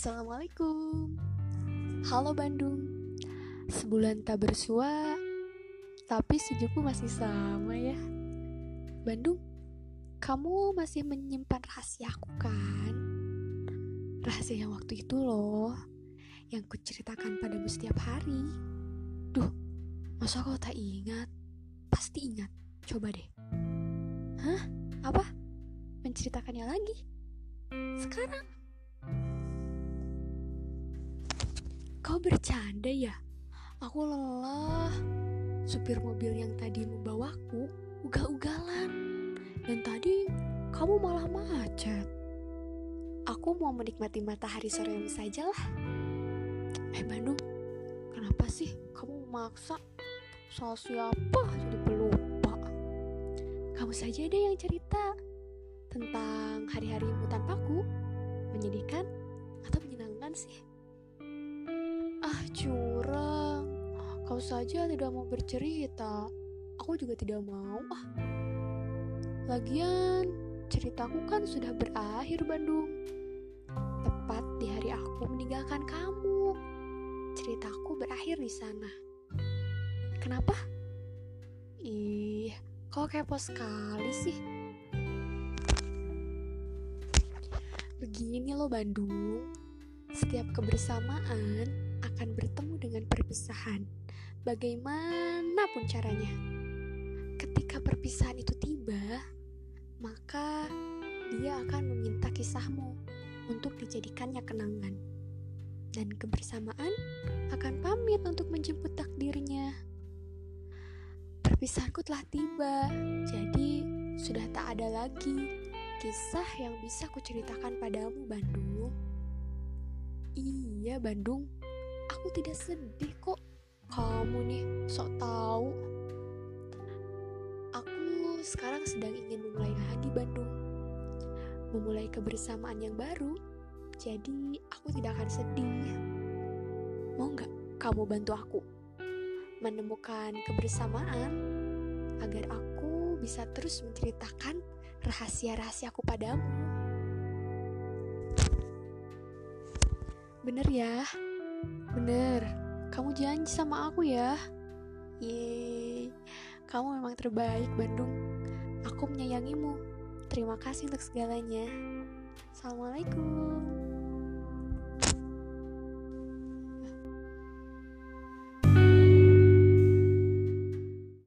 Assalamualaikum Halo Bandung Sebulan tak bersua Tapi sejukku masih sama ya Bandung Kamu masih menyimpan rahasia aku kan? Rahasia yang waktu itu loh Yang kuceritakan padamu setiap hari Duh Masa kau tak ingat? Pasti ingat Coba deh Hah? Apa? Menceritakannya lagi? Sekarang? Kau bercanda ya? Aku lelah. Supir mobil yang tadi membawaku ugal-ugalan. Dan tadi kamu malah macet. Aku mau menikmati matahari sore yang saja lah. Eh Bandung, kenapa sih kamu memaksa? Soal siapa jadi pelupa? Kamu saja deh yang cerita tentang hari-harimu tanpaku. Menyedihkan atau menyenangkan sih? Ah, curang. Kau saja tidak mau bercerita. Aku juga tidak mau. Ah. Lagian, ceritaku kan sudah berakhir, Bandung. Tepat di hari aku meninggalkan kamu. Ceritaku berakhir di sana. Kenapa? Ih, kau kepo sekali sih. Begini loh Bandung, setiap kebersamaan akan bertemu dengan perpisahan, bagaimanapun caranya. Ketika perpisahan itu tiba, maka dia akan meminta kisahmu untuk dijadikannya kenangan. Dan kebersamaan akan pamit untuk menjemput takdirnya. Perpisahanku telah tiba, jadi sudah tak ada lagi kisah yang bisa kuceritakan padamu, Bandung. Iya, Bandung aku tidak sedih kok. Kamu nih sok tahu. Aku sekarang sedang ingin memulai lagi Bandung. Memulai kebersamaan yang baru. Jadi aku tidak akan sedih. Mau nggak kamu bantu aku? Menemukan kebersamaan agar aku bisa terus menceritakan rahasia-rahasiaku padamu. Bener ya Bener, kamu janji sama aku ya. Yeay, kamu memang terbaik Bandung. Aku menyayangimu. Terima kasih untuk segalanya. Assalamualaikum.